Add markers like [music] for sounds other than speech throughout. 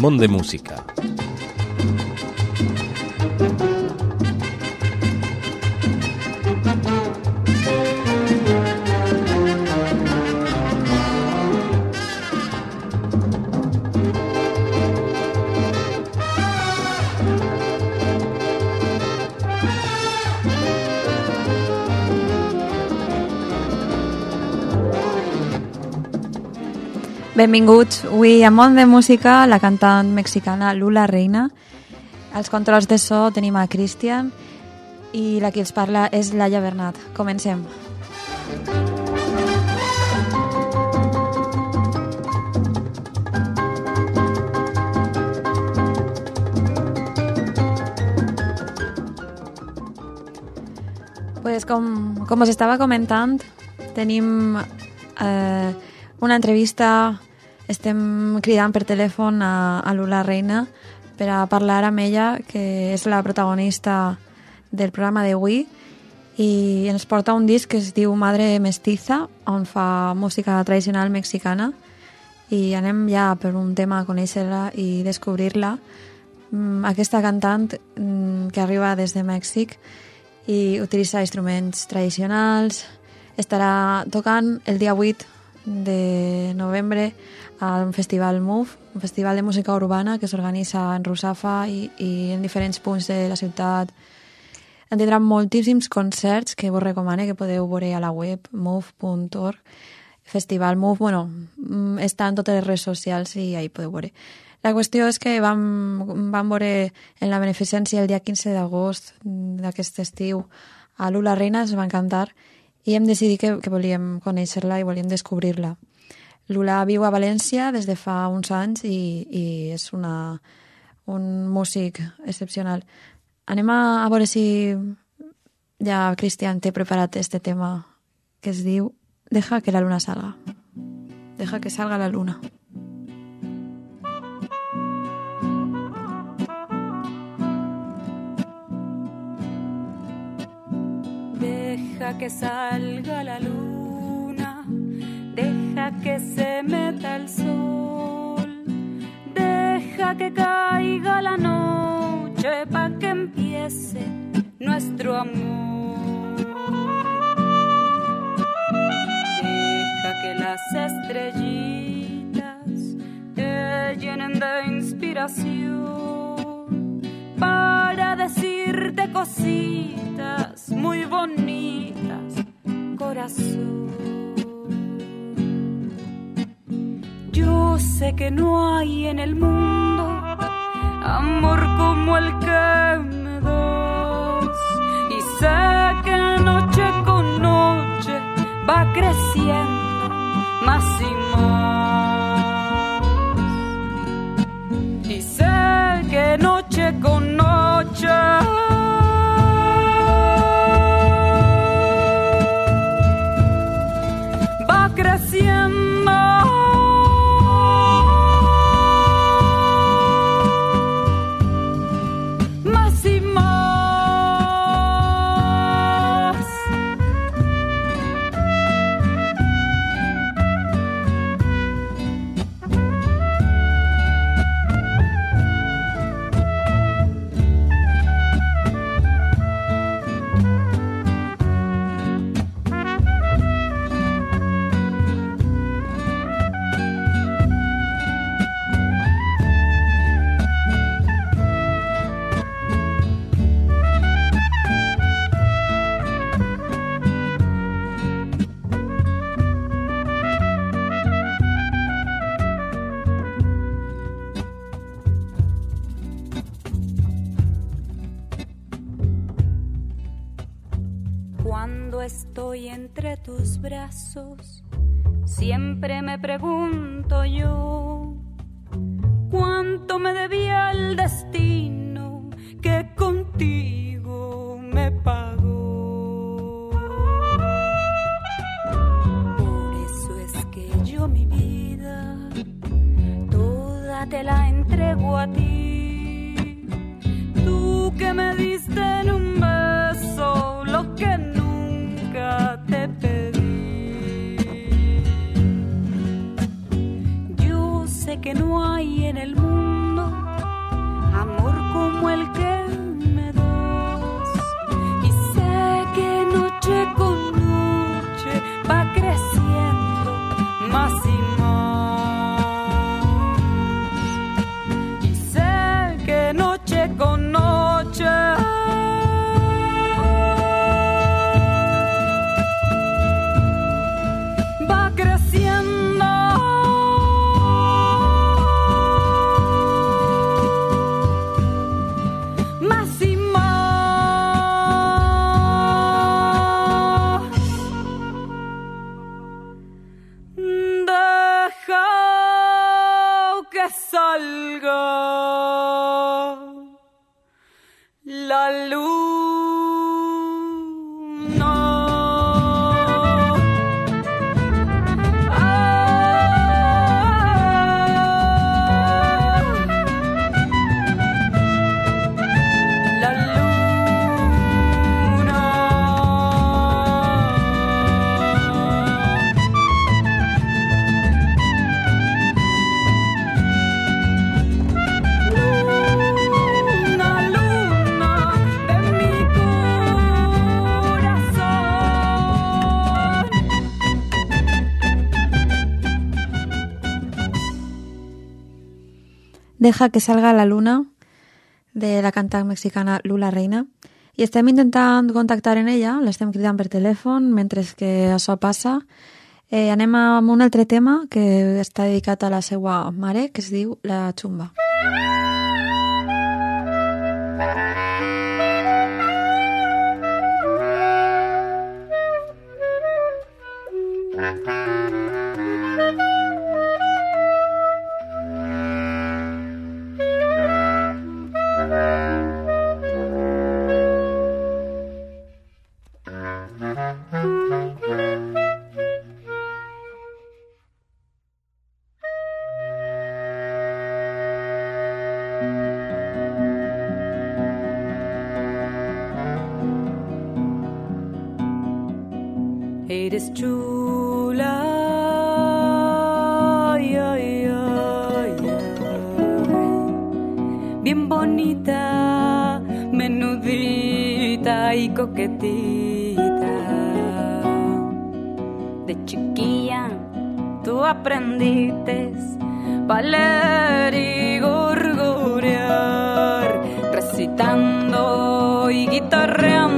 Món de Música. Benvinguts. Avui a Món de Música, la cantant mexicana Lula Reina. Als controls de so tenim a Christian i la que els parla és Laia Bernat. Comencem. Pues com, com us estava comentant, tenim eh, una entrevista estem cridant per telèfon a, a Lula Reina per a parlar amb ella, que és la protagonista del programa d'avui, i ens porta un disc que es diu Madre Mestiza, on fa música tradicional mexicana, i anem ja per un tema a conèixer-la i descobrir-la. Mm, aquesta cantant mm, que arriba des de Mèxic i utilitza instruments tradicionals, estarà tocant el dia 8 de novembre al Festival MOVE, un festival de música urbana que s'organitza en Rusafa i, i en diferents punts de la ciutat. En tindrà moltíssims concerts que vos recomano que podeu veure a la web move.org. Festival Move, bueno, mm, està en totes les redes socials i ahí podeu veure. La qüestió és que vam, vam veure en la beneficència el dia 15 d'agost d'aquest estiu a Lula Reina, es va encantar, i hem decidit que, que volíem conèixer-la i volíem descobrir-la. Lula viu a València des de fa uns anys i, i una, un músic excepcional. Anem a, a veure si Cristian té preparat este tema que es diu Deja que la luna salga. Deja que salga la luna. Deja que salga la luna, deja que se meta el sol, deja que caiga la noche pa' que empiece nuestro amor. Deja que las estrellitas te llenen de inspiración para decirte cositas muy bonitas, corazón. Yo sé que no hay en el mundo amor como el que me das. Y sé que noche con noche va creciendo más y más. Y sé que noche con noche siempre me pregunto yo, Deja que salga la luna de la cantant mexicana Lula Reina i estem intentant contactar en ella, l'estem cridant per telèfon mentre que això passa. Eh, anem un altre tema que està dedicat a la seva mare, que es La Xumba. Eres chula. Bien bonita, menudita y coquetita. De chiquilla tú aprendiste a leer y gorgorear, recitando y guitarreando,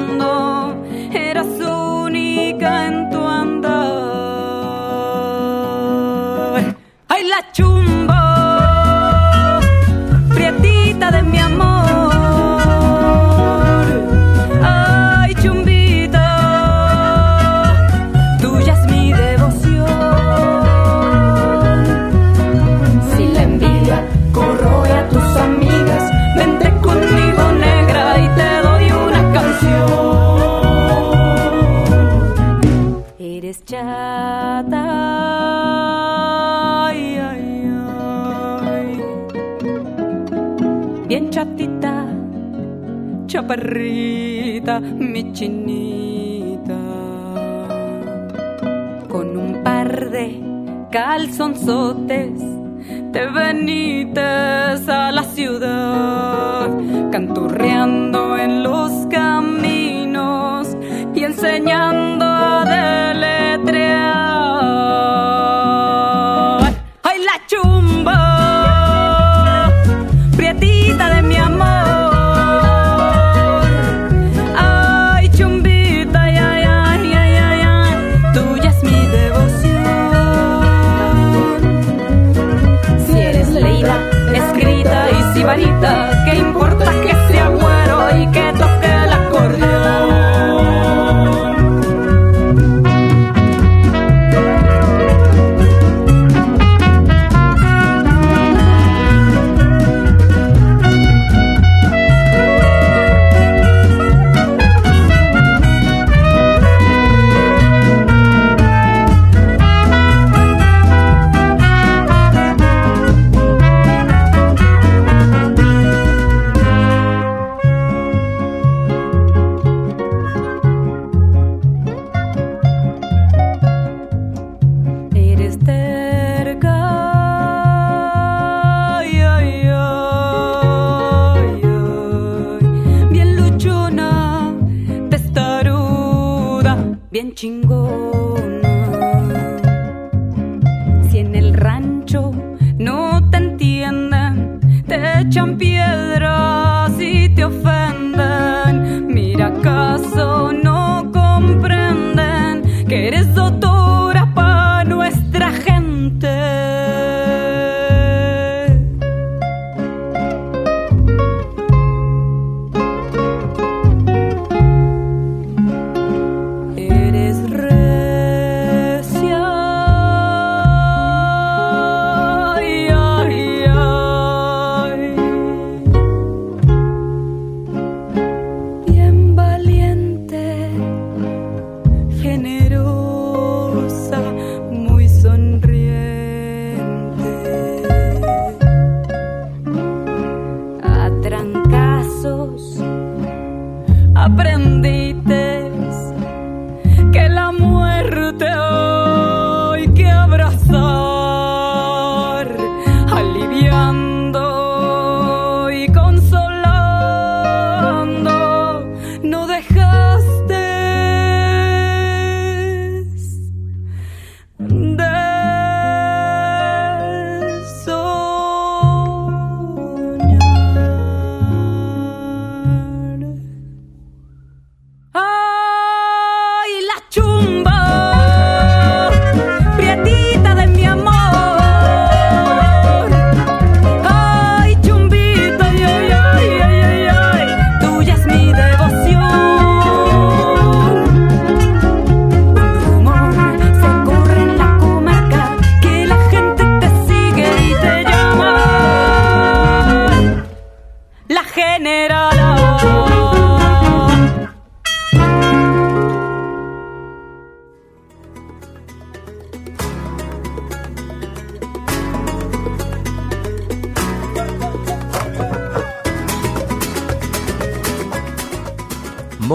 chaparrita, mi chinita. Con un par de calzonzotes te venites a la ciudad, canturreando en los caminos y enseñando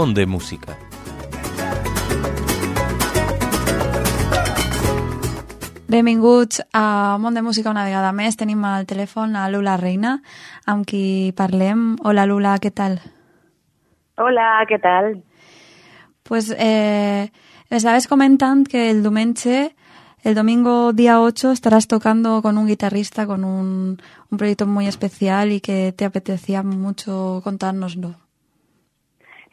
Món de Música. Benvinguts a Món de Música una vegada més. Tenim al telèfon a Lula Reina, amb qui parlem. Hola, Lula, què tal? Hola, ¿qué tal? Pues eh, estabas comentant que el diumenge, el domingo día 8, estarás tocando con un guitarrista, con un, un proyecto muy especial y que te apetecía mucho contárnoslo.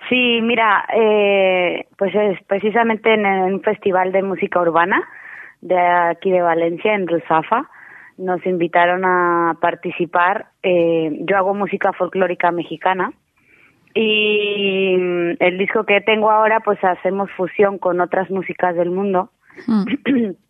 Sí, mira, eh, pues es precisamente en un festival de música urbana de aquí de Valencia, en Rusafa, nos invitaron a participar. Eh, yo hago música folclórica mexicana y mm, el disco que tengo ahora, pues hacemos fusión con otras músicas del mundo. Mm. [clears throat]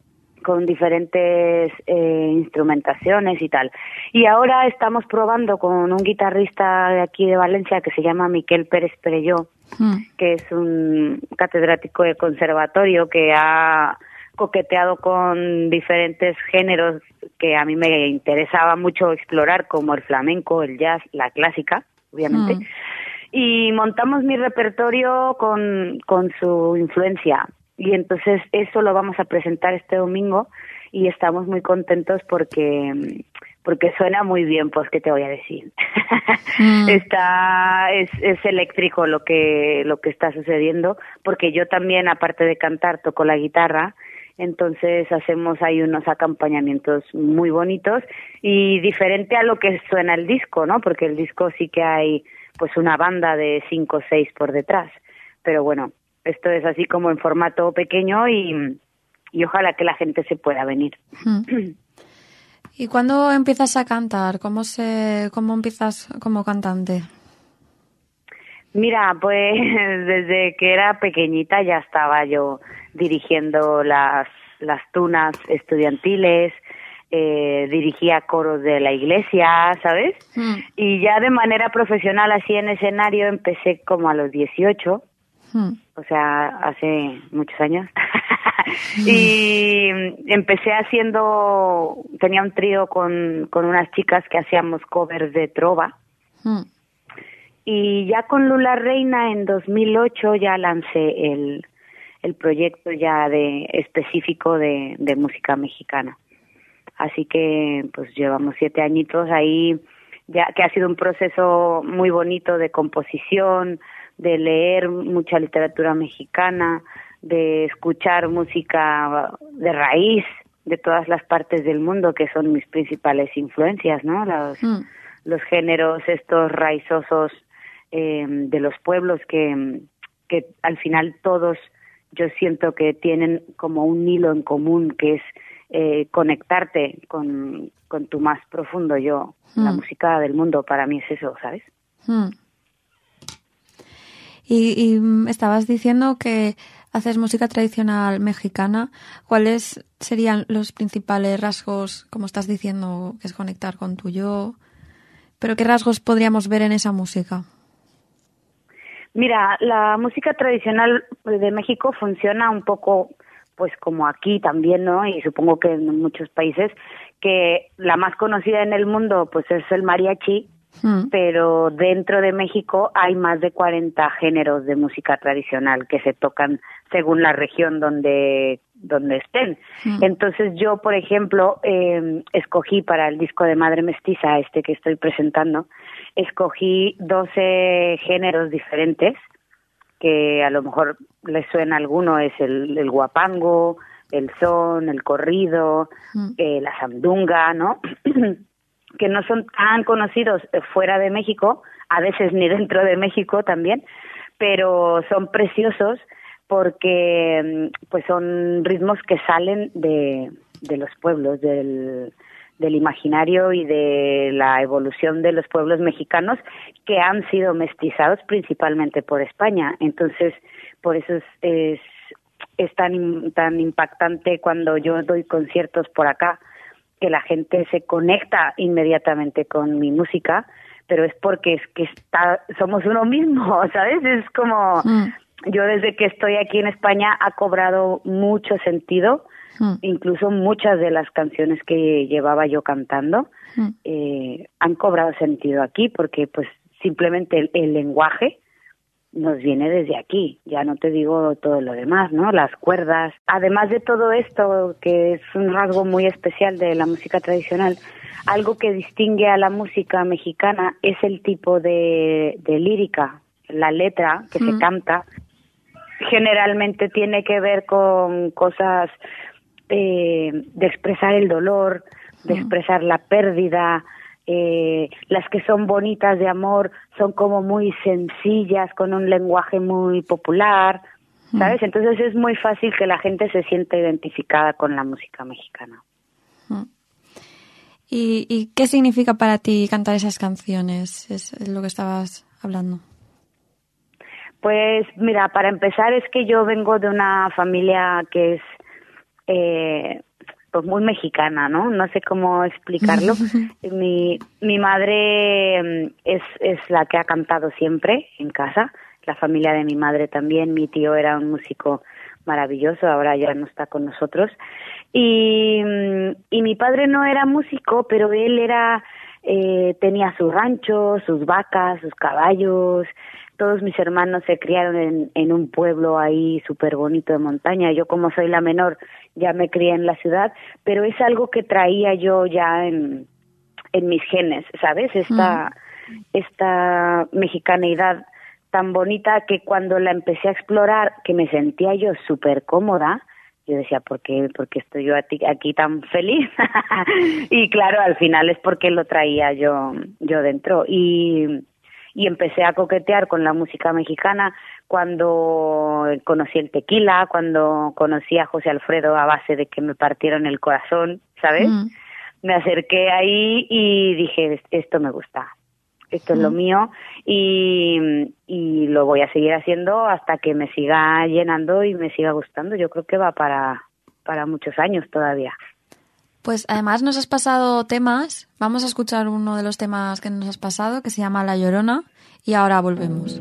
con diferentes eh, instrumentaciones y tal. Y ahora estamos probando con un guitarrista de aquí de Valencia que se llama Miquel Pérez Perelló, Mm. que es un catedrático de conservatorio que ha coqueteado con diferentes géneros que a mí me interesaba mucho explorar, como el flamenco, el jazz, la clásica, obviamente. Mm. Y montamos mi repertorio con, con su influencia. Y entonces eso lo vamos a presentar este domingo y estamos muy contentos porque porque suena muy bien, pues qué te voy a decir. Mm. [laughs] está es, es eléctrico lo que lo que está sucediendo, porque yo también aparte de cantar toco la guitarra, entonces hacemos ahí unos acompañamientos muy bonitos y diferente a lo que suena el disco, ¿no? Porque el disco sí que hay pues una banda de cinco o seis por detrás, pero bueno, esto es así como en formato pequeño y y ojalá que la gente se pueda venir. Mm. [clears throat] ¿Y cuándo empiezas a cantar? ¿Cómo se cómo empiezas como cantante? Mira, pues [laughs] desde que era pequeñita ya estaba yo dirigiendo las, las tunas estudiantiles, eh, dirigía coros de la iglesia, ¿sabes? Mm. Y ya de manera profesional así en escenario empecé como a los 18, Mm. O sea, hace muchos años. [laughs] y empecé haciendo, tenía un trío con, con unas chicas que hacíamos covers de trova. Mm. Y ya con Lula Reina en 2008 ya lancé el, el proyecto ya de específico de, de música mexicana. Así que pues llevamos siete añitos ahí, ya que ha sido un proceso muy bonito de composición, de leer mucha literatura mexicana, de escuchar música de raíz de todas las partes del mundo que son mis principales influencias, ¿no? Los, Mm. los géneros estos raizosos eh, de los pueblos que, que al final todos yo siento que tienen como un hilo en común que es eh, conectarte con, con tu más profundo yo. La Mm. música del mundo para mí es eso, ¿sabes? Mm. Y, y, mm, estabas diciendo que haces música tradicional mexicana. ¿Cuáles serían los principales rasgos, como estás diciendo, que es conectar con tu yo? ¿Pero qué rasgos podríamos ver en esa música? Mira, la música tradicional de México funciona un poco pues como aquí también, ¿no? Y supongo que en muchos países que la más conocida en el mundo pues es el mariachi, Mm. pero dentro de México hay más de 40 géneros de música tradicional que se tocan según la región donde donde estén. Mm. Entonces yo, por ejemplo, eh, escogí para el disco de Madre Mestiza, este que estoy presentando, escogí 12 géneros diferentes que a lo mejor les suena alguno, es el, el guapango, el son, el corrido, Mm. eh, la sandunga, ¿no? [clears throat] que no son tan conocidos eh, fuera de México, a veces ni dentro de México también, pero son preciosos porque mm, pues son ritmos que salen de, los pueblos, del, del imaginario y de la evolución de los pueblos mexicanos que han sido mestizados principalmente por España. Entonces, por eso es, es, es tan, tan impactante cuando yo doy conciertos por acá, que la gente se conecta inmediatamente con mi música, pero es porque es que está, somos uno mismo, [laughs] ¿sabes? Es como, Mm. yo desde que estoy aquí en España ha cobrado mucho sentido, Mm. incluso muchas de las canciones que llevaba yo cantando Mm. eh, han cobrado sentido aquí porque pues simplemente el, el lenguaje nos viene desde aquí, ya no te digo todo lo demás, ¿no? Las cuerdas. Además de todo esto, que es un rasgo muy especial de la música tradicional, algo que distingue a la música mexicana es el tipo de, de lírica, la letra que Mm. se canta. Generalmente tiene que ver con cosas eh, de expresar el dolor, de expresar la pérdida, eh, las que son bonitas de amor son como muy sencillas, con un lenguaje muy popular, ¿sabes? Entonces es muy fácil que la gente se sienta identificada con la música mexicana. ¿Y, y qué significa para ti cantar esas canciones? Es, es lo que estabas hablando. Pues mira, para empezar es que yo vengo de una familia que es eh, pues muy mexicana, ¿no? No sé cómo explicarlo. [laughs] mi, mi madre mm, es, es la que ha cantado siempre en casa, la familia de mi madre también, mi tío era un músico maravilloso, ahora ya no está con nosotros. Y, mm, y mi padre no era músico, pero él era, eh, tenía su rancho, sus vacas, sus caballos. Todos mis hermanos se criaron en, en un pueblo ahí súper bonito de montaña. Yo como soy la menor ya me crié en la ciudad, pero es algo que traía yo ya en, en mis genes, ¿sabes? Esta, esta mexicanidad tan bonita que cuando la empecé a explorar, que me sentía yo súper cómoda, yo decía, ¿por qué, por qué estoy yo aquí, aquí tan feliz? [laughs] y claro, al final es porque lo traía yo, yo dentro. Y, y empecé a coquetear con la música mexicana cuando conocí el tequila, cuando conocí a José Alfredo a base de que me partieron el corazón, ¿sabes? Mm. Me acerqué ahí y dije, esto me gusta, esto es lo mío y, y lo voy a seguir haciendo hasta que me siga llenando y me siga gustando. Yo creo que va para, para muchos años todavía. Pues además nos has pasado temas. Vamos a escuchar uno de los temas que nos has pasado, que se llama La Llorona, y ahora volvemos.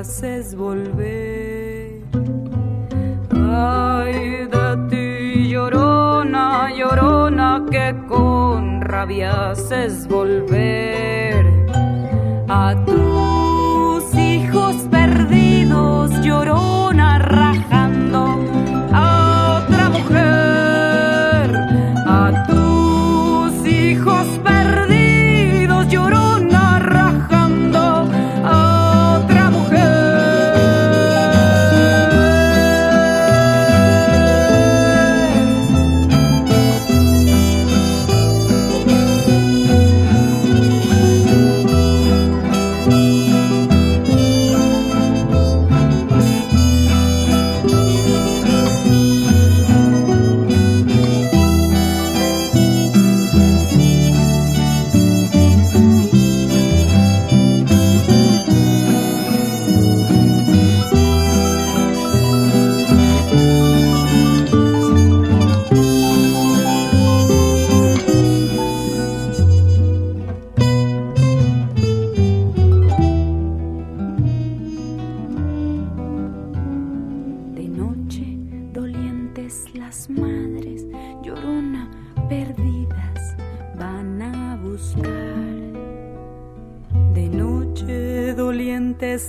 haces volver. Ay de ti, llorona, llorona, que con rabia haces volver a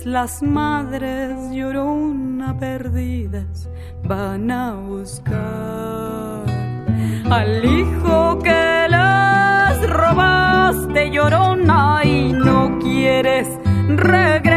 las madres llorona perdidas van a buscar al hijo que les robaste llorona y no quieres regresar.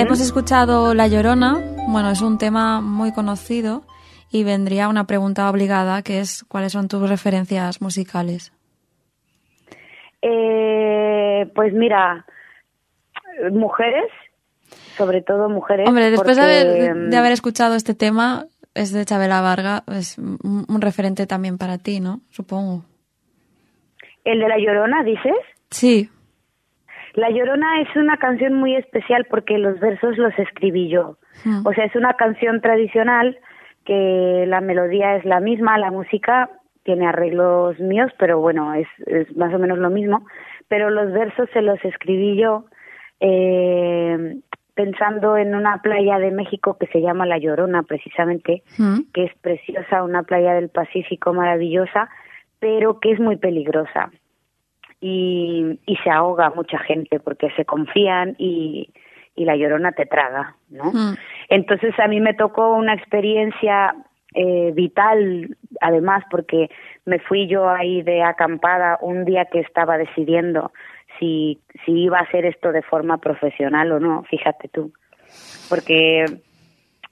Hemos escuchado La Llorona, bueno, es un tema muy conocido y vendría una pregunta obligada que es ¿cuáles son tus referencias musicales? Eh, pues mira, mujeres, sobre todo mujeres. Hombre, después de, haber, de haber mm, escuchado este tema, es de Chabela Varga, es un referente también para ti, ¿no? Supongo. ¿El de La Llorona, dices? Sí. La Llorona es una canción muy especial porque los versos los escribí yo. Mm. O sea, es una canción tradicional que la melodía es la misma, la música tiene arreglos míos, pero bueno, es, es más o menos lo mismo. Pero los versos se los escribí yo eh, pensando en una playa de México que se llama La Llorona, precisamente, Mm. que es preciosa, una playa del Pacífico maravillosa, pero que es muy peligrosa. Y, y se ahoga mucha gente porque se confían y, y la llorona te traga, ¿no? Mm. Entonces a mí me tocó una experiencia eh, vital, además, porque me fui yo ahí de acampada un día que estaba decidiendo si, si iba a hacer esto de forma profesional o no, fíjate tú. Porque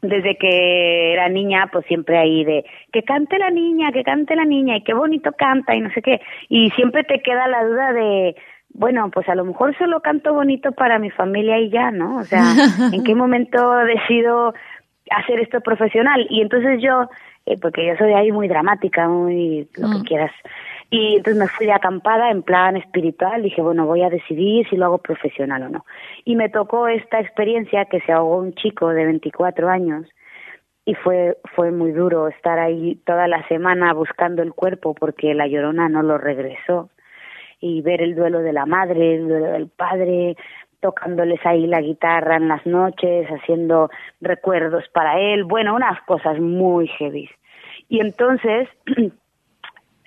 desde que era niña, pues siempre ahí de que cante la niña, que cante la niña y qué bonito canta y no sé qué. Y siempre te queda la duda de, bueno, pues a lo mejor solo canto bonito para mi familia y ya, ¿no? O sea, [laughs] ¿en qué momento decido hacer esto profesional? Y entonces yo, eh, porque yo soy ahí muy dramática, muy lo que Mm. quieras. Y entonces me fui acampada en plan espiritual, dije, bueno, voy a decidir si lo hago profesional o no. Y me tocó esta experiencia que se ahogó un chico de 24 años y fue fue muy duro estar ahí toda la semana buscando el cuerpo porque la llorona no lo regresó y ver el duelo de la madre, el duelo del padre, tocándoles ahí la guitarra en las noches, haciendo recuerdos para él, bueno, unas cosas muy heavy. Y entonces [clears throat]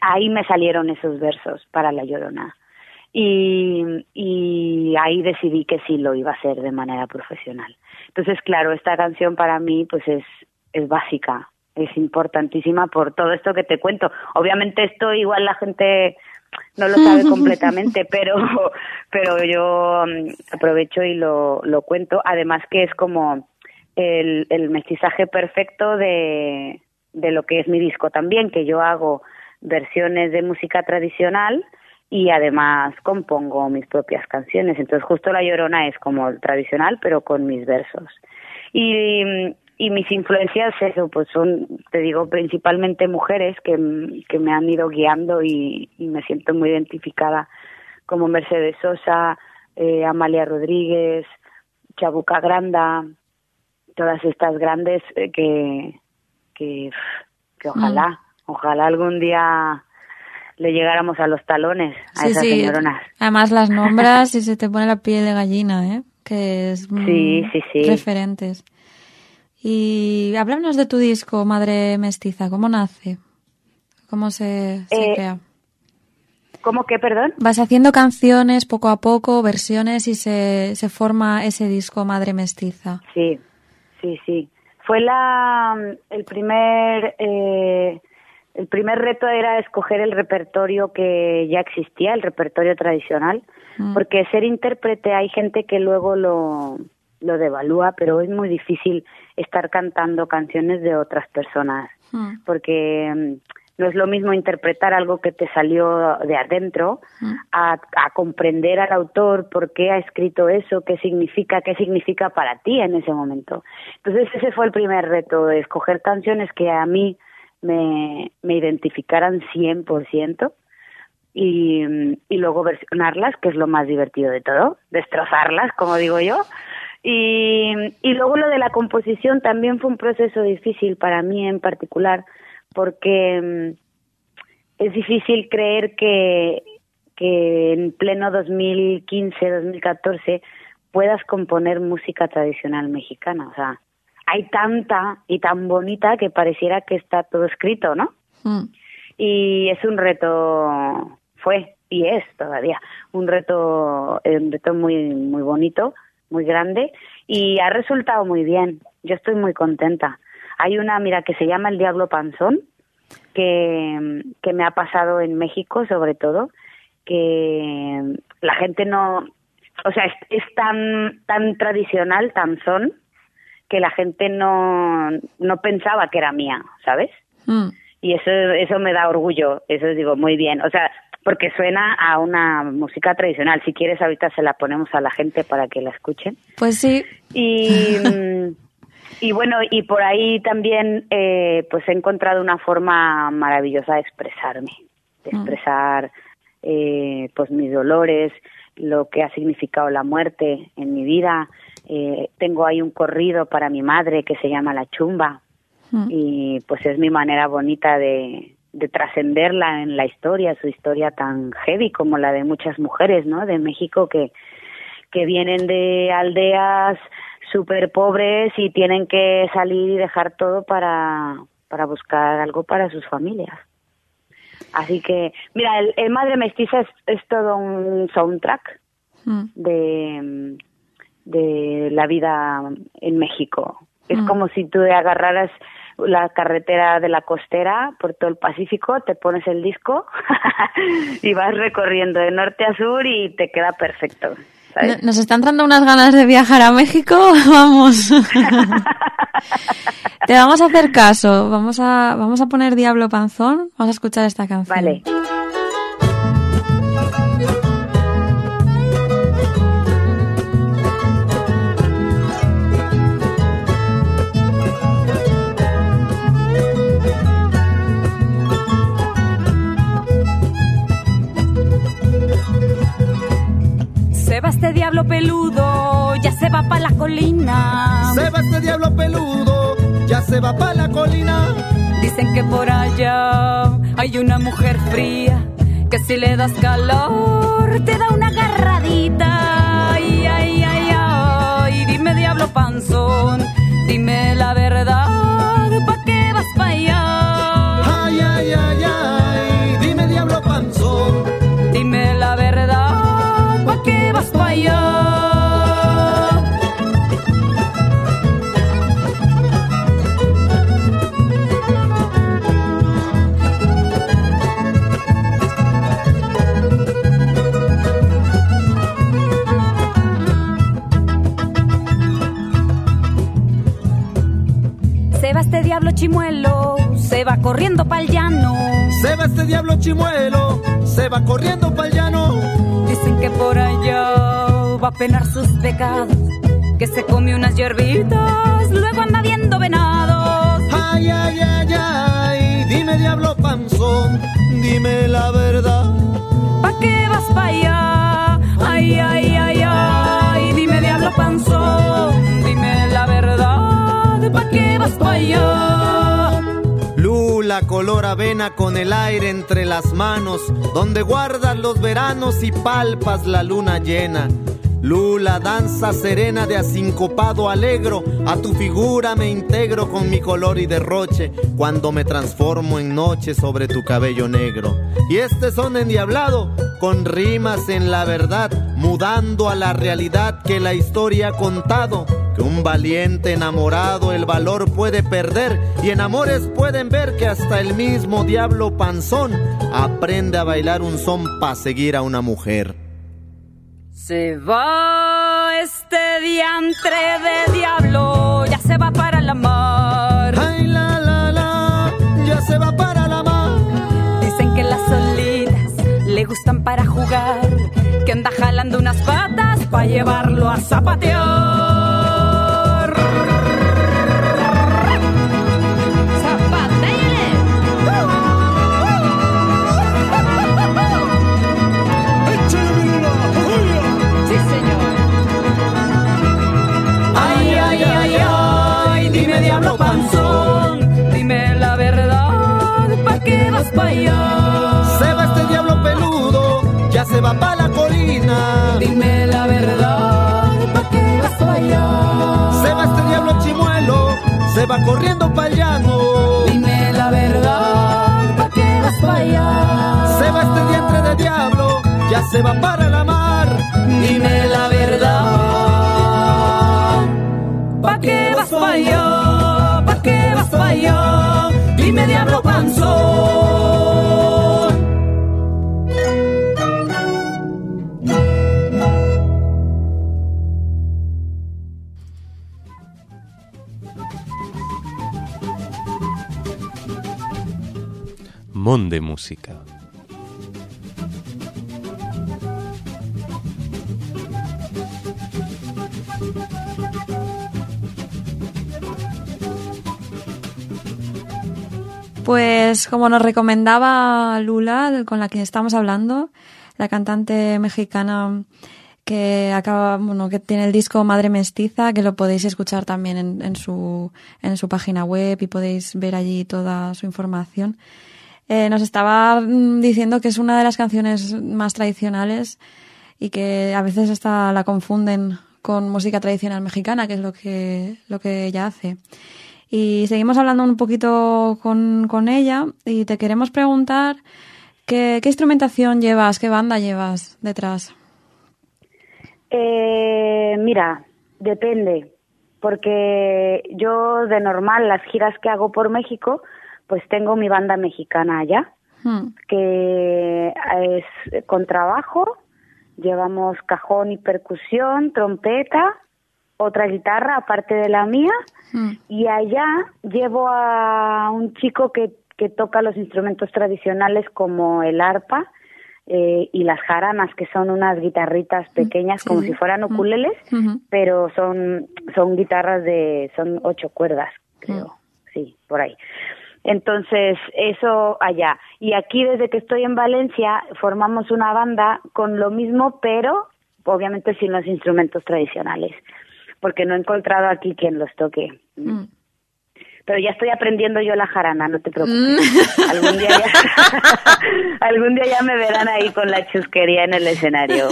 ahí me salieron esos versos para la llorona. Y, y ahí decidí que sí lo iba a hacer de manera profesional. Entonces, claro, esta canción para mí pues es, es básica, es importantísima por todo esto que te cuento. Obviamente esto igual la gente no lo sabe [laughs] completamente, pero pero yo mm, aprovecho y lo, lo cuento. Además que es como el, el mestizaje perfecto de, de lo que es mi disco también, que yo hago versiones de música tradicional y además compongo mis propias canciones. Entonces justo La Llorona es como el tradicional, pero con mis versos. Y, y mis influencias, eso, pues son, te digo, principalmente mujeres que, que me han ido guiando y, y me siento muy identificada como Mercedes Sosa, eh, Amalia Rodríguez, Chabuca Granda, todas estas grandes eh, que, que, que ojalá, ojalá algún día le llegáramos a los talones a Sí, esas sí. señoronas. Además las [laughs] nombras y se te pone la piel de gallina, ¿eh? Que es Sí, sí, sí. referentes. Y háblanos de tu disco, Madre Mestiza. ¿Cómo nace? ¿Cómo se, se Eh, crea? ¿Cómo que, perdón? Vas haciendo canciones poco a poco, versiones y se, se forma ese disco Madre Mestiza. Sí, sí, sí. Fue la el primer eh, el primer reto era escoger el repertorio que ya existía, el repertorio tradicional, Mm. porque ser intérprete hay gente que luego lo lo devalúa, pero es muy difícil estar cantando canciones de otras personas, Mm. porque mm, no es lo mismo interpretar algo que te salió de adentro Mm. a, a comprender al autor por qué ha escrito eso, qué significa, qué significa para ti en ese momento. Entonces ese fue el primer reto, escoger canciones que a mí me, me identificaran 100% y, y luego versionarlas, que es lo más divertido de todo, destrozarlas, como digo yo. Y, y luego lo de la composición también fue un proceso difícil para mí en particular, porque mm, es difícil creer que, que en pleno 2015, 2014 puedas componer música tradicional mexicana. O sea, hay tanta y tan bonita que pareciera que está todo escrito, ¿no? Mm. y es un reto fue y es todavía un reto eh, un reto muy muy bonito muy grande y ha resultado muy bien yo estoy muy contenta hay una mira que se llama el diablo panzón que que me ha pasado en México sobre todo que la gente no o sea es, es tan tan tradicional tan son que la gente no no pensaba que era mía sabes Mm. y eso eso me da orgullo eso digo muy bien o sea porque suena a una música tradicional. Si quieres, ahorita se la ponemos a la gente para que la escuchen. Pues sí. Y, [laughs] y bueno, y por ahí también eh, pues he encontrado una forma maravillosa de expresarme, de Mm. expresar eh, pues mis dolores, lo que ha significado la muerte en mi vida. Eh, tengo ahí un corrido para mi madre que se llama La Chumba Mm. y pues es mi manera bonita de, de trascenderla en la historia, su historia tan heavy como la de muchas mujeres, ¿no? De México que, que vienen de aldeas súper pobres y tienen que salir y dejar todo para, para buscar algo para sus familias. Así que, mira, el, el Madre Mestiza es, es todo un soundtrack Mm. de, de la vida en México. Es Mm. como si tú agarraras la carretera de la costera por todo el Pacífico, te pones el disco [laughs] y vas recorriendo de norte a sur y te queda perfecto. Nos están dando unas ganas de viajar a México. [laughs] Vamos. [laughs] Te vamos a hacer caso. Vamos a, vamos a poner Diablo Panzón. Vamos a escuchar esta canción. Vale. Va este diablo peludo, ya se va pa' la colina. Se va este diablo peludo, ya se va pa' la colina. Dicen que por allá hay una mujer fría que si le das calor te da una agarradita. Ay, ay, ay, ay, dime diablo panzón, dime la verdad, diablo chimuelo, se va corriendo pa'l llano. Se va este diablo chimuelo, se va corriendo pa'l llano. Dicen que por allá va a penar sus pecados, que se come unas hierbitas, luego anda viendo venados. Ay, ay, ay, ay, dime diablo panzón, dime la verdad. ¿Pa' qué vas pa' allá? Ay, ay, ay, ay, dime diablo panzón, dime la verdad, ¿pa' qué vas pa' allá? Lula color avena con el aire entre las manos, donde guardas los veranos y palpas la luna llena. Lula, danza serena de asincopado alegro, a tu figura me integro con mi color y derroche, cuando me transformo en noche sobre tu cabello negro. Y este son endiablado, con rimas en la verdad, mudando a la realidad que la historia ha contado. Que un valiente enamorado el valor puede perder y en amores pueden ver que hasta el mismo diablo panzón aprende a bailar un son para seguir a una mujer. Se va este diantre de diablo, ya se va para la mar. Ay, la, la, la, ya se va para la mar. Dicen que las solitas le gustan para jugar, que anda jalando unas patas para llevarlo a zapatear. Pa' allá? Se va este diablo peludo, ya se va para la colina. Dime la verdad, ¿pa' qué vas pa' allá? Se va este diablo chimuelo, se va corriendo para llano. Dime la verdad, ¿pa' qué vas pa' allá? Se va este vientre de diablo, ya se va para la mar. Dime la verdad, ¿pa' qué vas pa' allá? ¿Pa' qué vas pa' allá? Dime diablo panzón. Monde Música. Pues como nos recomendaba Lula, con la que estamos hablando, la cantante mexicana que acaba, bueno, que tiene el disco Madre Mestiza, que lo podéis escuchar también en, en su, en su página web y podéis ver allí toda su información. Eh, nos estaba mm, diciendo que es una de las canciones más tradicionales y que a veces hasta la confunden con música tradicional mexicana, que es lo que, lo que ella hace. Y seguimos hablando un poquito con, con ella y te queremos preguntar qué, qué instrumentación llevas, qué banda llevas detrás. Eh, mira, depende, porque yo de normal las giras que hago por México, pues tengo mi banda mexicana allá, Hmm. que es con trabajo, llevamos cajón y percusión, trompeta, otra guitarra aparte de la mía, Hmm. y allá llevo a un chico que, que toca los instrumentos tradicionales como el arpa eh, y las jaranas, que son unas guitarritas pequeñas sí, como si fueran Mm. ukuleles, Ujú. pero son, son guitarras de, son ocho cuerdas, creo, Mm. sí, por ahí. Entonces, eso allá. Y aquí, desde que estoy en Valencia, formamos una banda con lo mismo, pero obviamente sin los instrumentos tradicionales, porque no he encontrado aquí quien los toque. Mm. Pero ya estoy aprendiendo yo la jarana, no te preocupes. [laughs] algún, día ya, [laughs] algún día ya me verán ahí con la chusquería en el escenario.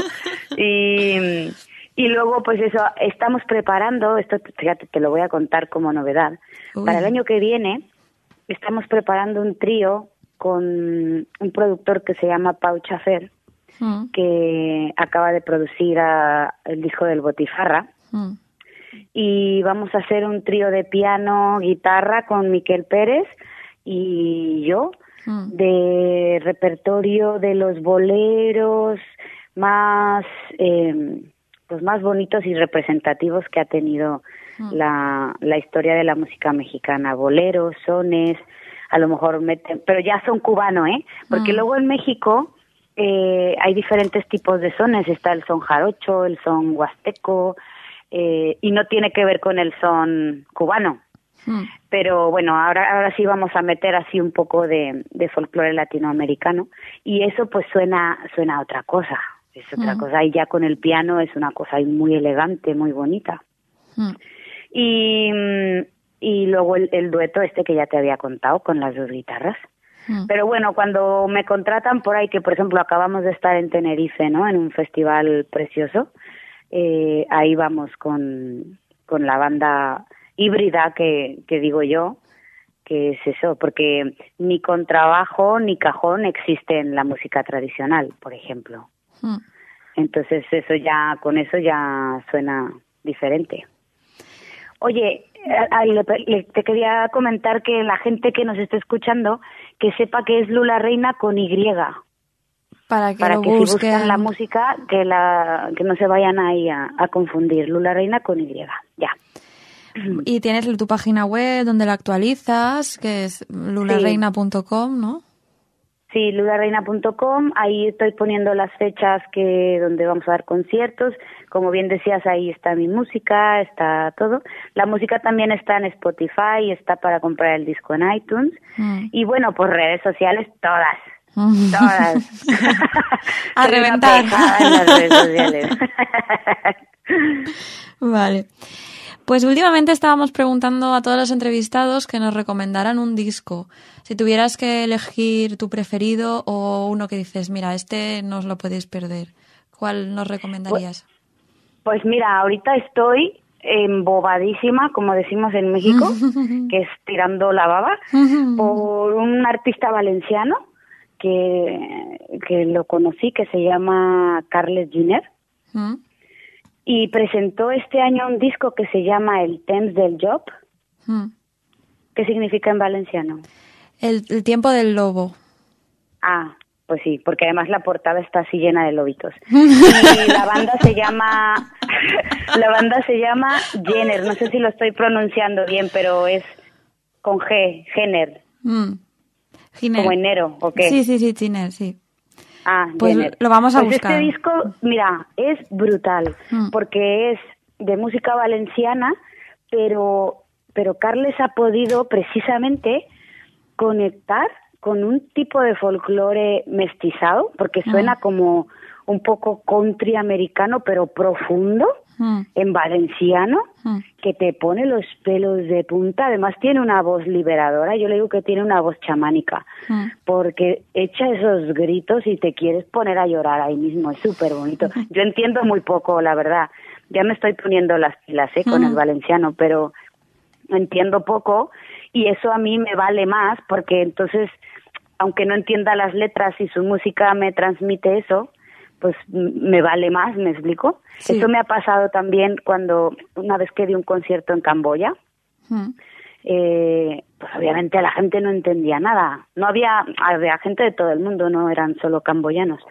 Y, y luego, pues eso, estamos preparando, esto fíjate, te lo voy a contar como novedad. Uy. Para el año que viene, estamos preparando un trío con un productor que se llama Pau Chafer, Mm. que acaba de producir a- el disco del Botifarra Mm. Y vamos a hacer un trío de piano, guitarra con Miquel Pérez y yo Mm. de repertorio de los boleros más eh, pues más bonitos y representativos que ha tenido la, la historia de la música mexicana boleros sones a lo mejor meten pero ya son cubano eh porque Mm. luego en México eh, hay diferentes tipos de sones está el son jarocho el son huasteco eh, y no tiene que ver con el son cubano Mm. pero bueno, ahora ahora sí vamos a meter así un poco de, de folclore latinoamericano y eso pues suena suena a otra cosa, es otra Mm. cosa y ya con el piano es una cosa muy elegante, muy bonita. Mm. Y y luego el, el dueto este que ya te había contado con las dos guitarras. Pero bueno, cuando me contratan por ahí, que por ejemplo acabamos de estar en Tenerife, ¿no? En un festival precioso, eh, ahí vamos con, con la banda híbrida que, que digo yo, que es eso, porque ni contrabajo ni cajón existe en la música tradicional, por ejemplo. Mm. Entonces eso ya, con eso ya suena diferente. Oye, te quería comentar que la gente que nos esté escuchando, que sepa que es Lula Reina con Y, Para que para lo que si busquen. buscan la música, que la que no se vayan ahí a, a confundir. Lula Reina con Y, ya. Y tienes tu página web donde la actualizas, que es lulareina.com, ¿no? Sí, ludareina.com, ahí estoy poniendo las fechas que donde vamos a dar conciertos. Como bien decías, ahí está mi música, está todo. La música también está en Spotify, está para comprar el disco en iTunes. Mm. Y bueno, por redes sociales, todas. Todas. [laughs] A reventar. en las redes sociales. Vale. Pues últimamente estábamos preguntando a todos los entrevistados que nos recomendaran un disco. Si tuvieras que elegir tu preferido o uno que dices, mira, este no os lo podéis perder, ¿cuál nos recomendarías? Pues mira, ahorita estoy embobadísima, como decimos en México, [laughs] que es tirando la baba, [laughs] por un artista valenciano que, que lo conocí, que se llama Carles Giner, ¿Mm? y presentó este año un disco que se llama El Temps del Job. ¿Mm? ¿Qué significa en valenciano? El, el tiempo del lobo. Ah, pues sí, porque además la portada está así llena de lobitos. [laughs] Y la banda se llama, [laughs] la banda se llama Jenner, no sé si lo estoy pronunciando bien, pero es con G, Jenner, Mm. Giner. como enero, ¿o qué? Sí, sí, sí, Giner, sí. Ah, Pues Jenner. lo vamos a Pues buscar. Este disco, mira, es brutal, Mm. porque es de música valenciana, pero, pero Carles ha podido precisamente conectar con un tipo de folclore mestizado, porque suena como un poco country americano, pero profundo, Mm. en valenciano, Mm. que te pone los pelos de punta. Además tiene una voz liberadora, yo le digo que tiene una voz chamánica, Mm. porque echa esos gritos y te quieres poner a llorar ahí mismo, es súper bonito. Yo entiendo muy poco, la verdad. Ya me estoy poniendo las pilas ¿eh? con el valenciano, pero entiendo poco y eso a mí me vale más porque entonces, aunque no entienda las letras y su música me transmite eso, pues me vale más, ¿me explico? Sí. Eso me ha pasado también cuando una vez que di un concierto en Camboya, eh, pues obviamente la gente no entendía nada. No había, había gente de todo el mundo, no eran solo camboyanos,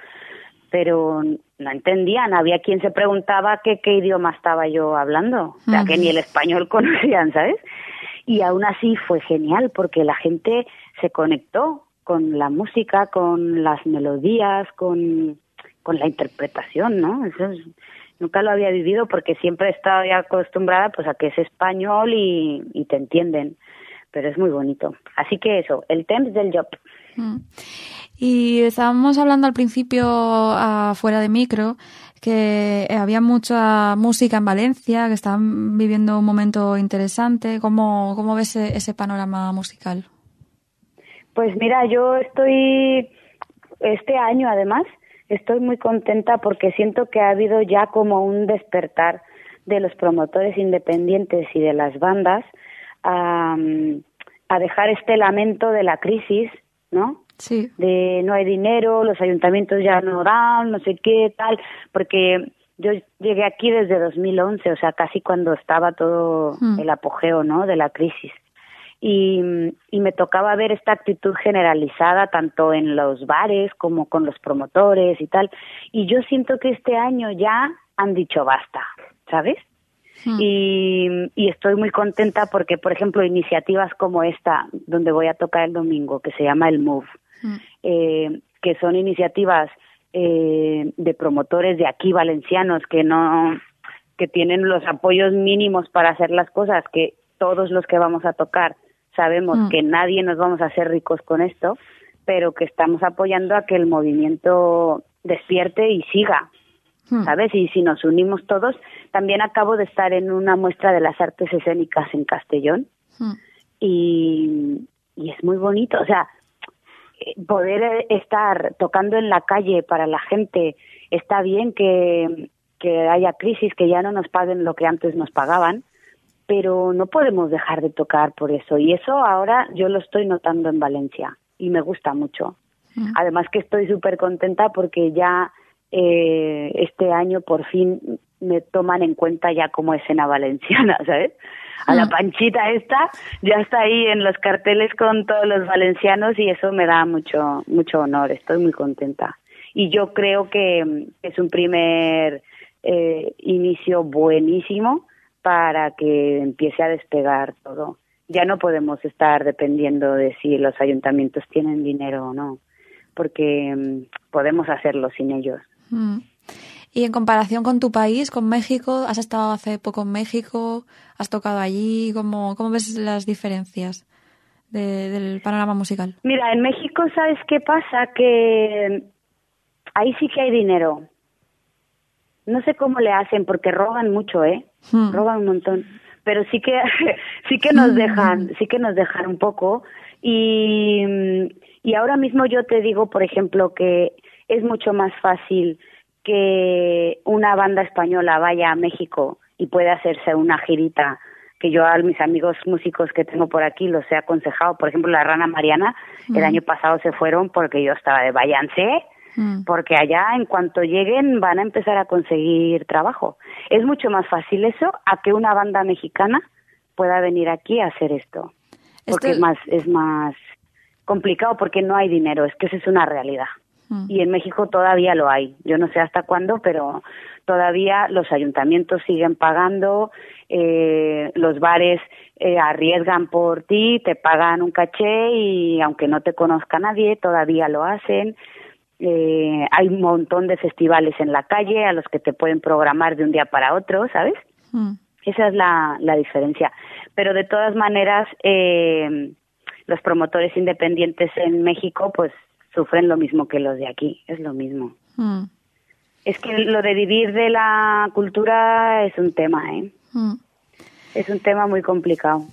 pero no entendían. Había quien se preguntaba qué, qué idioma estaba yo hablando, o sea, que ni el español [laughs] conocían, ¿sabes? Y aún así fue genial porque la gente se conectó con la música, con las melodías, con, con la interpretación, ¿no? Eso es- nunca lo había vivido porque siempre he estado ya acostumbrada pues a que es español y, y te entienden, pero es muy bonito. Así que eso, el temps del job. Mm. Y estábamos hablando al principio, ah, fuera de micro, que había mucha música en Valencia, que estaban viviendo un momento interesante. ¿Cómo, cómo ves ese, ese panorama musical? Pues mira, yo estoy, este año además, estoy muy contenta porque siento que ha habido ya como un despertar de los promotores independientes y de las bandas a, a dejar este lamento de la crisis, ¿no? Sí. de no hay dinero, los ayuntamientos ya no dan, no sé qué, tal, porque yo llegué aquí desde 2011, o sea, casi cuando estaba todo Mm. el apogeo, ¿no?, de la crisis. Y, y me tocaba ver esta actitud generalizada tanto en los bares como con los promotores y tal. Y yo siento que este año ya han dicho basta, ¿sabes? Mm. Y, y estoy muy contenta porque, por ejemplo, iniciativas como esta, donde voy a tocar el domingo, que se llama el Move, Mm. eh, que son iniciativas eh, de promotores de aquí valencianos que no que tienen los apoyos mínimos para hacer las cosas que todos los que vamos a tocar sabemos Mm. que nadie nos vamos a hacer ricos con esto pero que estamos apoyando a que el movimiento despierte y siga Mm. ¿sabes? Y si nos unimos todos, también acabo de estar en una muestra de las artes escénicas en Castellón Mm. y, y es muy bonito, o sea, poder estar tocando en la calle para la gente, está bien que, que haya crisis, que ya no nos paguen lo que antes nos pagaban, pero no podemos dejar de tocar por eso. Y eso ahora yo lo estoy notando en Valencia y me gusta mucho. Mm. Además que estoy súper contenta porque ya eh, este año por fin me toman en cuenta ya como escena valenciana, [laughs] ¿sabes? A la Mm. panchita esta ya está ahí en los carteles con todos los valencianos y eso me da mucho mucho honor, estoy muy contenta. Y yo creo que mm, es un primer eh, inicio buenísimo para que empiece a despegar todo. Ya no podemos estar dependiendo de si los ayuntamientos tienen dinero o no, porque mm, podemos hacerlo sin ellos. Mm. Y en comparación con tu país, con México, has estado hace poco en México, has tocado allí, ¿cómo, cómo ves las diferencias de- del panorama musical? Mira, en México, ¿sabes qué pasa? Que ahí sí que hay dinero. No sé cómo le hacen, porque roban mucho, ¿eh? Hmm. Roban un montón. Pero sí que, [laughs] sí que nos dejan, sí que nos dejan un poco. Y, y ahora mismo yo te digo, por ejemplo, que es mucho más fácil que una banda española vaya a México y pueda hacerse una girita que yo a mis amigos músicos que tengo por aquí los he aconsejado. Por ejemplo, la Rana Mariana, el Mm. año pasado se fueron porque yo estaba de váyanse, Mm. porque allá en cuanto lleguen van a empezar a conseguir trabajo. Es mucho más fácil eso a que una banda mexicana pueda venir aquí a hacer esto. Porque Esto- es más es más complicado porque no hay dinero, es que esa es una realidad. Mm. Y en México todavía lo hay. Yo no sé hasta cuándo, pero todavía los ayuntamientos siguen pagando, eh, los bares eh, arriesgan por ti, te pagan un caché y aunque no te conozca nadie, todavía lo hacen. Eh, hay un montón de festivales en la calle a los que te pueden programar de un día para otro, ¿sabes? Mm. Esa es la, la diferencia. Pero de todas maneras, eh, los promotores independientes en México pues sufren lo mismo que los de aquí, es lo mismo. Mm. Es que lo de vivir de la cultura es un tema, ¿eh? Mm. Es un tema muy complicado.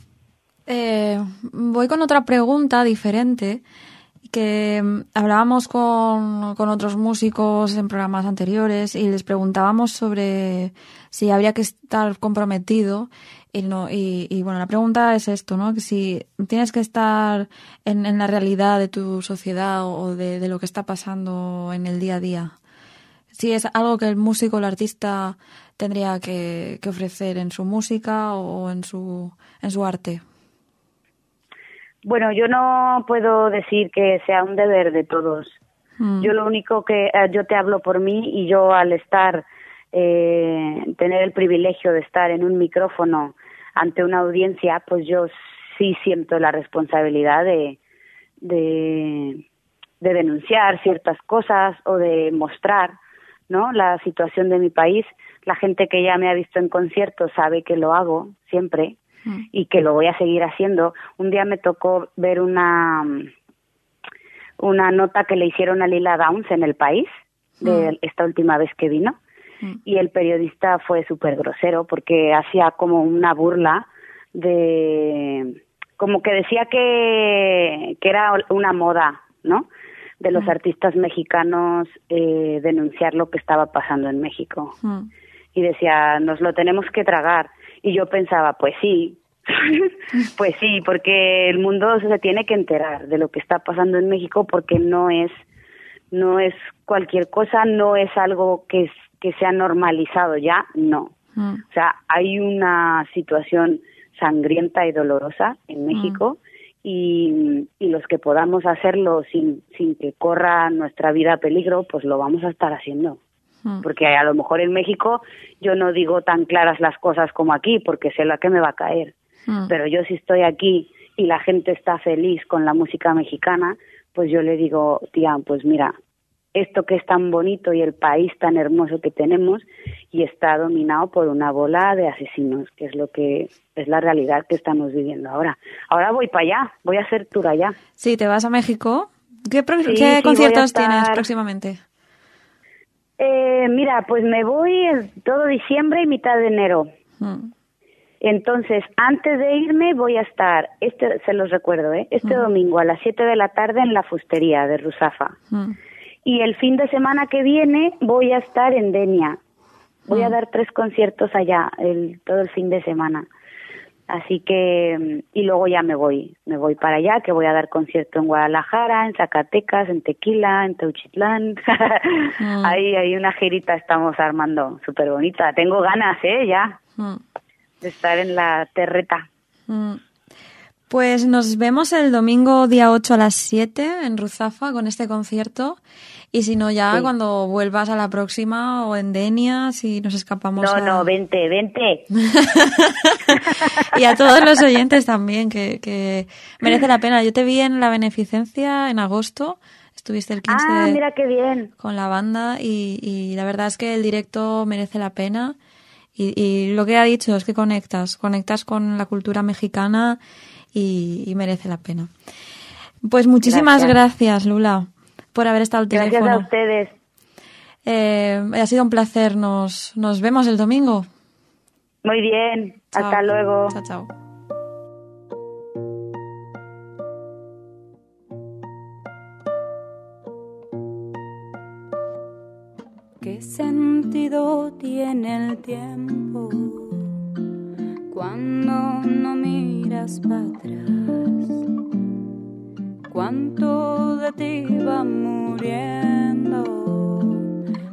Eh, voy con otra pregunta diferente que mm, hablábamos con, con otros músicos en programas anteriores y les preguntábamos sobre si habría que estar comprometido y, no, y, bueno, la pregunta es esto, ¿no? Que si tienes que estar en, en la realidad de tu sociedad o de, de, lo que está pasando en el día a día. Si es algo que el músico, el artista tendría que, que ofrecer en su música o en su, en su arte. Bueno, yo no puedo decir que sea un deber de todos. Mm. Yo lo único que eh, yo te hablo por mí y yo al estar eh, tener el privilegio de estar en un micrófono ante una audiencia, pues yo sí siento la responsabilidad de, de, de denunciar ciertas cosas o de mostrar ¿no? la situación de mi país. La gente que ya me ha visto en conciertos sabe que lo hago siempre y que lo voy a seguir haciendo. Un día me tocó ver una una nota que le hicieron a Lila Downs en el país de esta última vez que vino y el periodista fue súper grosero porque hacía como una burla de como que decía que, que era una moda, ¿no? De los artistas mexicanos eh, denunciar lo que estaba pasando en México. Y decía, nos lo tenemos que tragar. Y yo pensaba, pues sí, [laughs] pues sí, porque el mundo se tiene que enterar de lo que está pasando en México porque no es no es cualquier cosa, no es algo que que se ha normalizado ya, no. Mm. O sea, hay una situación sangrienta y dolorosa en México y, y los que podamos hacerlo sin, sin que corra nuestra vida a peligro, pues lo vamos a estar haciendo. Porque a lo mejor en México yo no digo tan claras las cosas como aquí, porque sé la que me va a caer. Pero yo si estoy aquí y la gente está feliz con la música mexicana, pues yo le digo, tía, pues mira, esto que es tan bonito y el país tan hermoso que tenemos y está dominado por una bola de asesinos, que es lo que es la realidad que estamos viviendo ahora. Ahora voy para allá, voy a hacer tour allá. Sí, te vas a México. ¿Qué, sí, ¿qué sí, conciertos estar... tienes próximamente? Eh, mira, pues me voy todo diciembre y mitad de enero. Hmm. Entonces, antes de irme voy a estar, este se los recuerdo, ¿eh? este hmm. domingo a las 7 de la tarde en la fustería de Rusafa. Hmm y el fin de semana que viene voy a estar en Denia. Voy a dar tres conciertos allá el, todo el fin de semana. Así que, y luego ya me voy, me voy para allá, que voy a dar concierto en Guadalajara, en Zacatecas, en Tequila, en Teuchitlán. Mm. [laughs] Ahí hay una girita estamos armando, súper bonita. Tengo ganas, ¿eh? Ya, mm. de estar en la terreta. Mm. Pues nos vemos el domingo día 8 a las 7 en Ruzafa con este concierto. Y si no, ya sí. cuando vuelvas a la próxima o en Denia, si nos escapamos. No, a... no, vente, vente. [laughs] y a todos los oyentes también, que, que, merece la pena. Yo te vi en la beneficencia en agosto. Estuviste el 15 ah, mira qué bien. con la banda y, y la verdad es que el directo merece la pena. Y, y lo que ha dicho es que conectas, conectas con la cultura mexicana y, y merece la pena. Pues muchísimas gracias. gracias, Lula, por haber estado al gracias teléfono. Gracias a ustedes. Eh, ha sido un placer. Nos, nos vemos el domingo. Muy bien. Chao. Hasta luego. Chao, chao. ¿Qué sentido tiene el tiempo? Cuando no miras para atrás. Cuánto de ti va muriendo,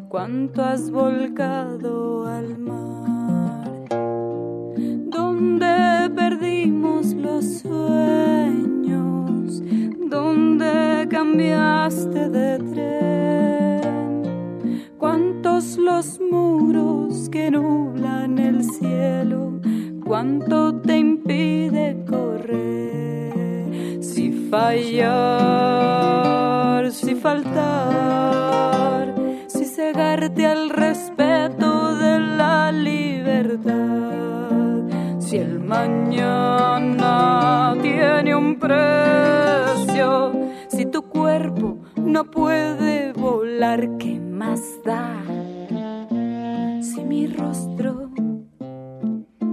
cuánto has volcado al mar. Donde perdimos los sueños, donde cambiaste de tren. Cuántos los muros que nublan el cielo cuánto te impide correr. Si fallar, si faltar, si cegarte al respeto de la libertad. Si el mañana tiene un precio, si tu cuerpo no puede volar, ¿qué más da? Si mi rostro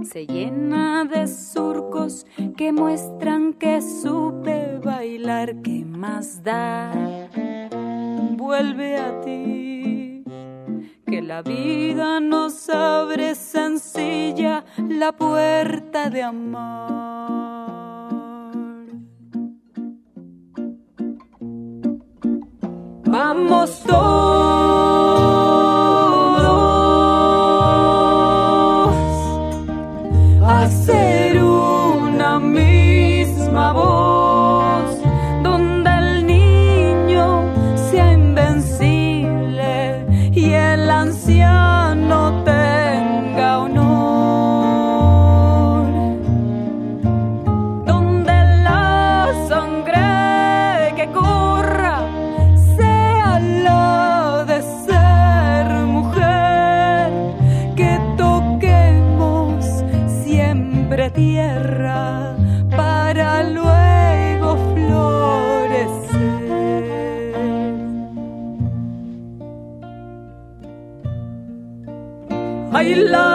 se llena de surcos que muestran que supe bailar, que más da, vuelve a ti. Que la vida nos abre sencilla la puerta de amor. Vamos todos. say love.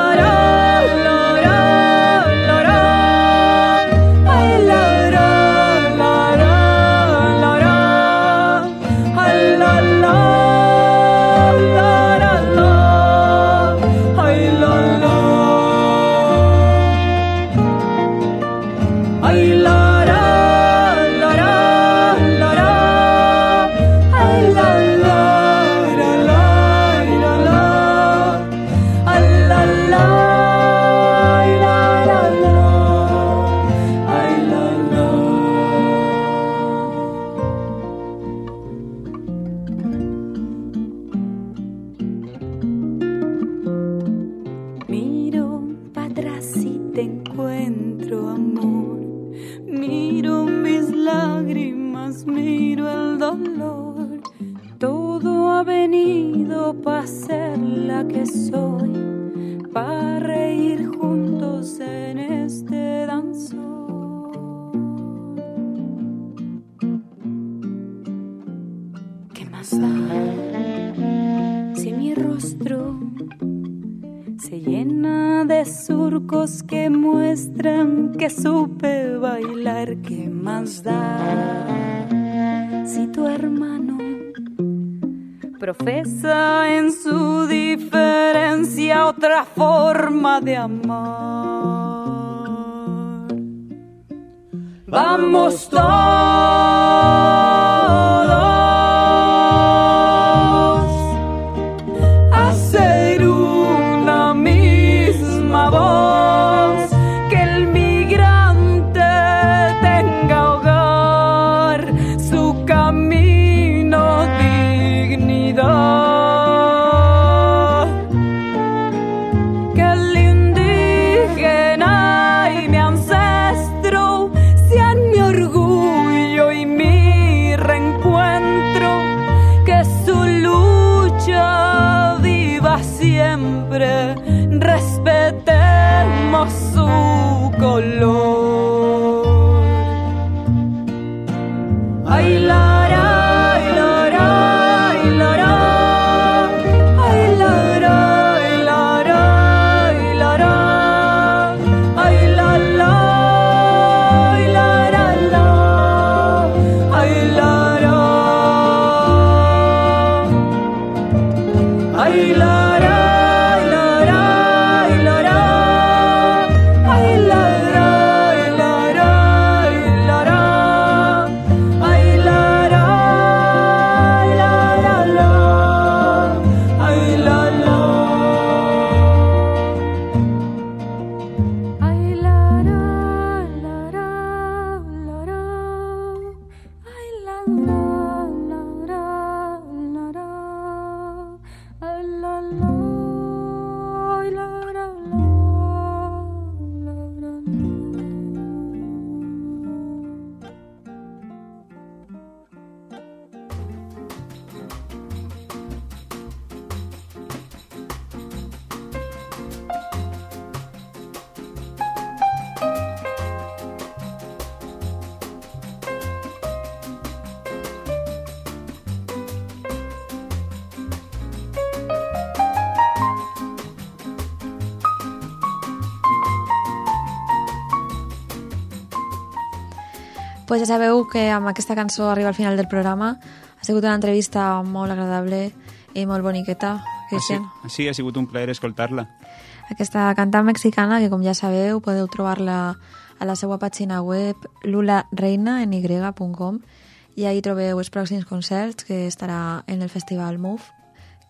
Pues ja sabeu que amb aquesta cançó arriba al final del programa. Ha sigut una entrevista molt agradable i molt boniqueta, Cristian. Ah, sí, ha sigut un plaer escoltar-la. Aquesta cantant mexicana, que com ja sabeu, podeu trobar-la a la seva pàgina web lulareina.com i ahí trobeu els pròxims concerts que estarà en el Festival Move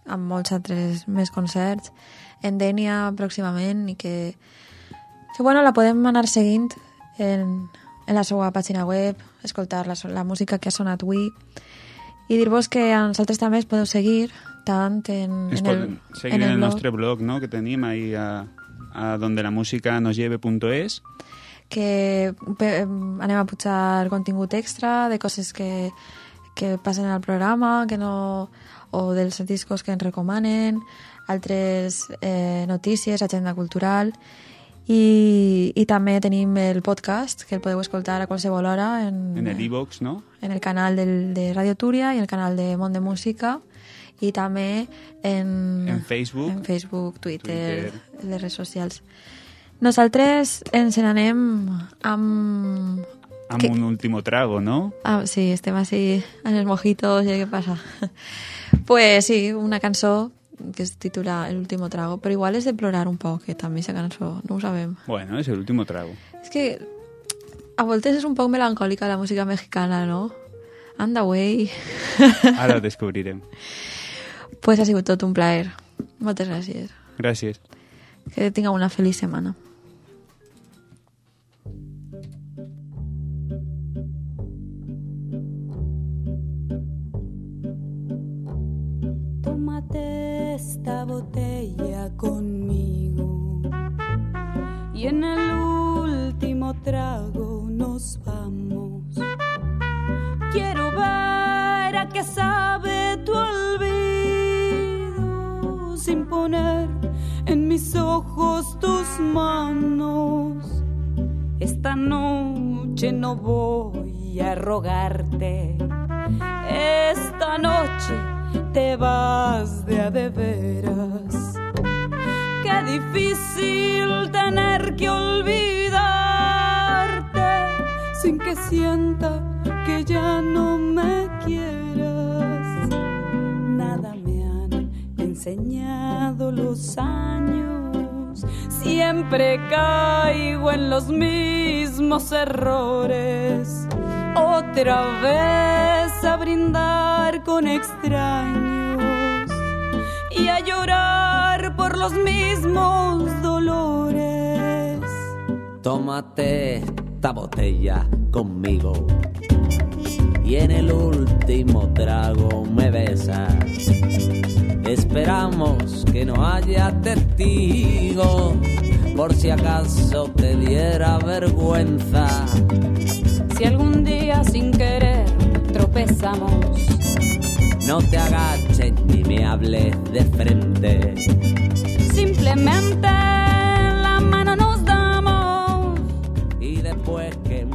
amb molts altres més concerts en Dènia pròximament i que, que bueno, la podem anar seguint en, en la seva pàgina web, escoltar la, la música que ha sonat avui. I dir-vos que a nosaltres també es podeu seguir tant en, Ens en el, seguir en el, nostre blog, no?, que tenim ahí a, a donde la música nos lleve.es que anem a pujar contingut extra de coses que, que passen al programa que no, o dels discos que ens recomanen altres eh, notícies, agenda cultural i, i també tenim el podcast que el podeu escoltar a qualsevol hora en, en el iVox, no? en el canal del, de Radio Túria i el canal de Mont de Música i també en, En Facebook. en Facebook Twitter, Twitter. les redes socials. Nosaltres ens n'anem amb... Amb Que- un último trago, ¿no? Ah, sí, estem així en els mojitos i què passa. [laughs] pues sí, una cançó que es titula El último trago, però igual és de plorar un poc, que també aquesta cançó, no ho sabem. Bueno, es el último trago. És que a voltes és un poc melancòlica la música mexicana, no? Anda, güey. [laughs] Ara ho descobrirem. Pues ha sigut tot un plaer. Moltes gràcies. Gràcies. Que tingueu una feliç setmana. Sabe tu olvido sin poner en mis ojos tus manos. Esta noche no voy a rogarte. Esta noche te vas de a de veras. Qué difícil tener que olvidarte sin que sienta que ya no me enseñado los años. Siempre caigo en los mismos errores. Otra vez a brindar con extraños y a llorar por los mismos dolores. Tómate esta botella conmigo y en el último trago me besas. Esperamos que no haya testigo por si acaso te diera vergüenza. Si algún día sin querer tropezamos, no te agaches ni me hables de frente. Simplemente la mano nos damos y después que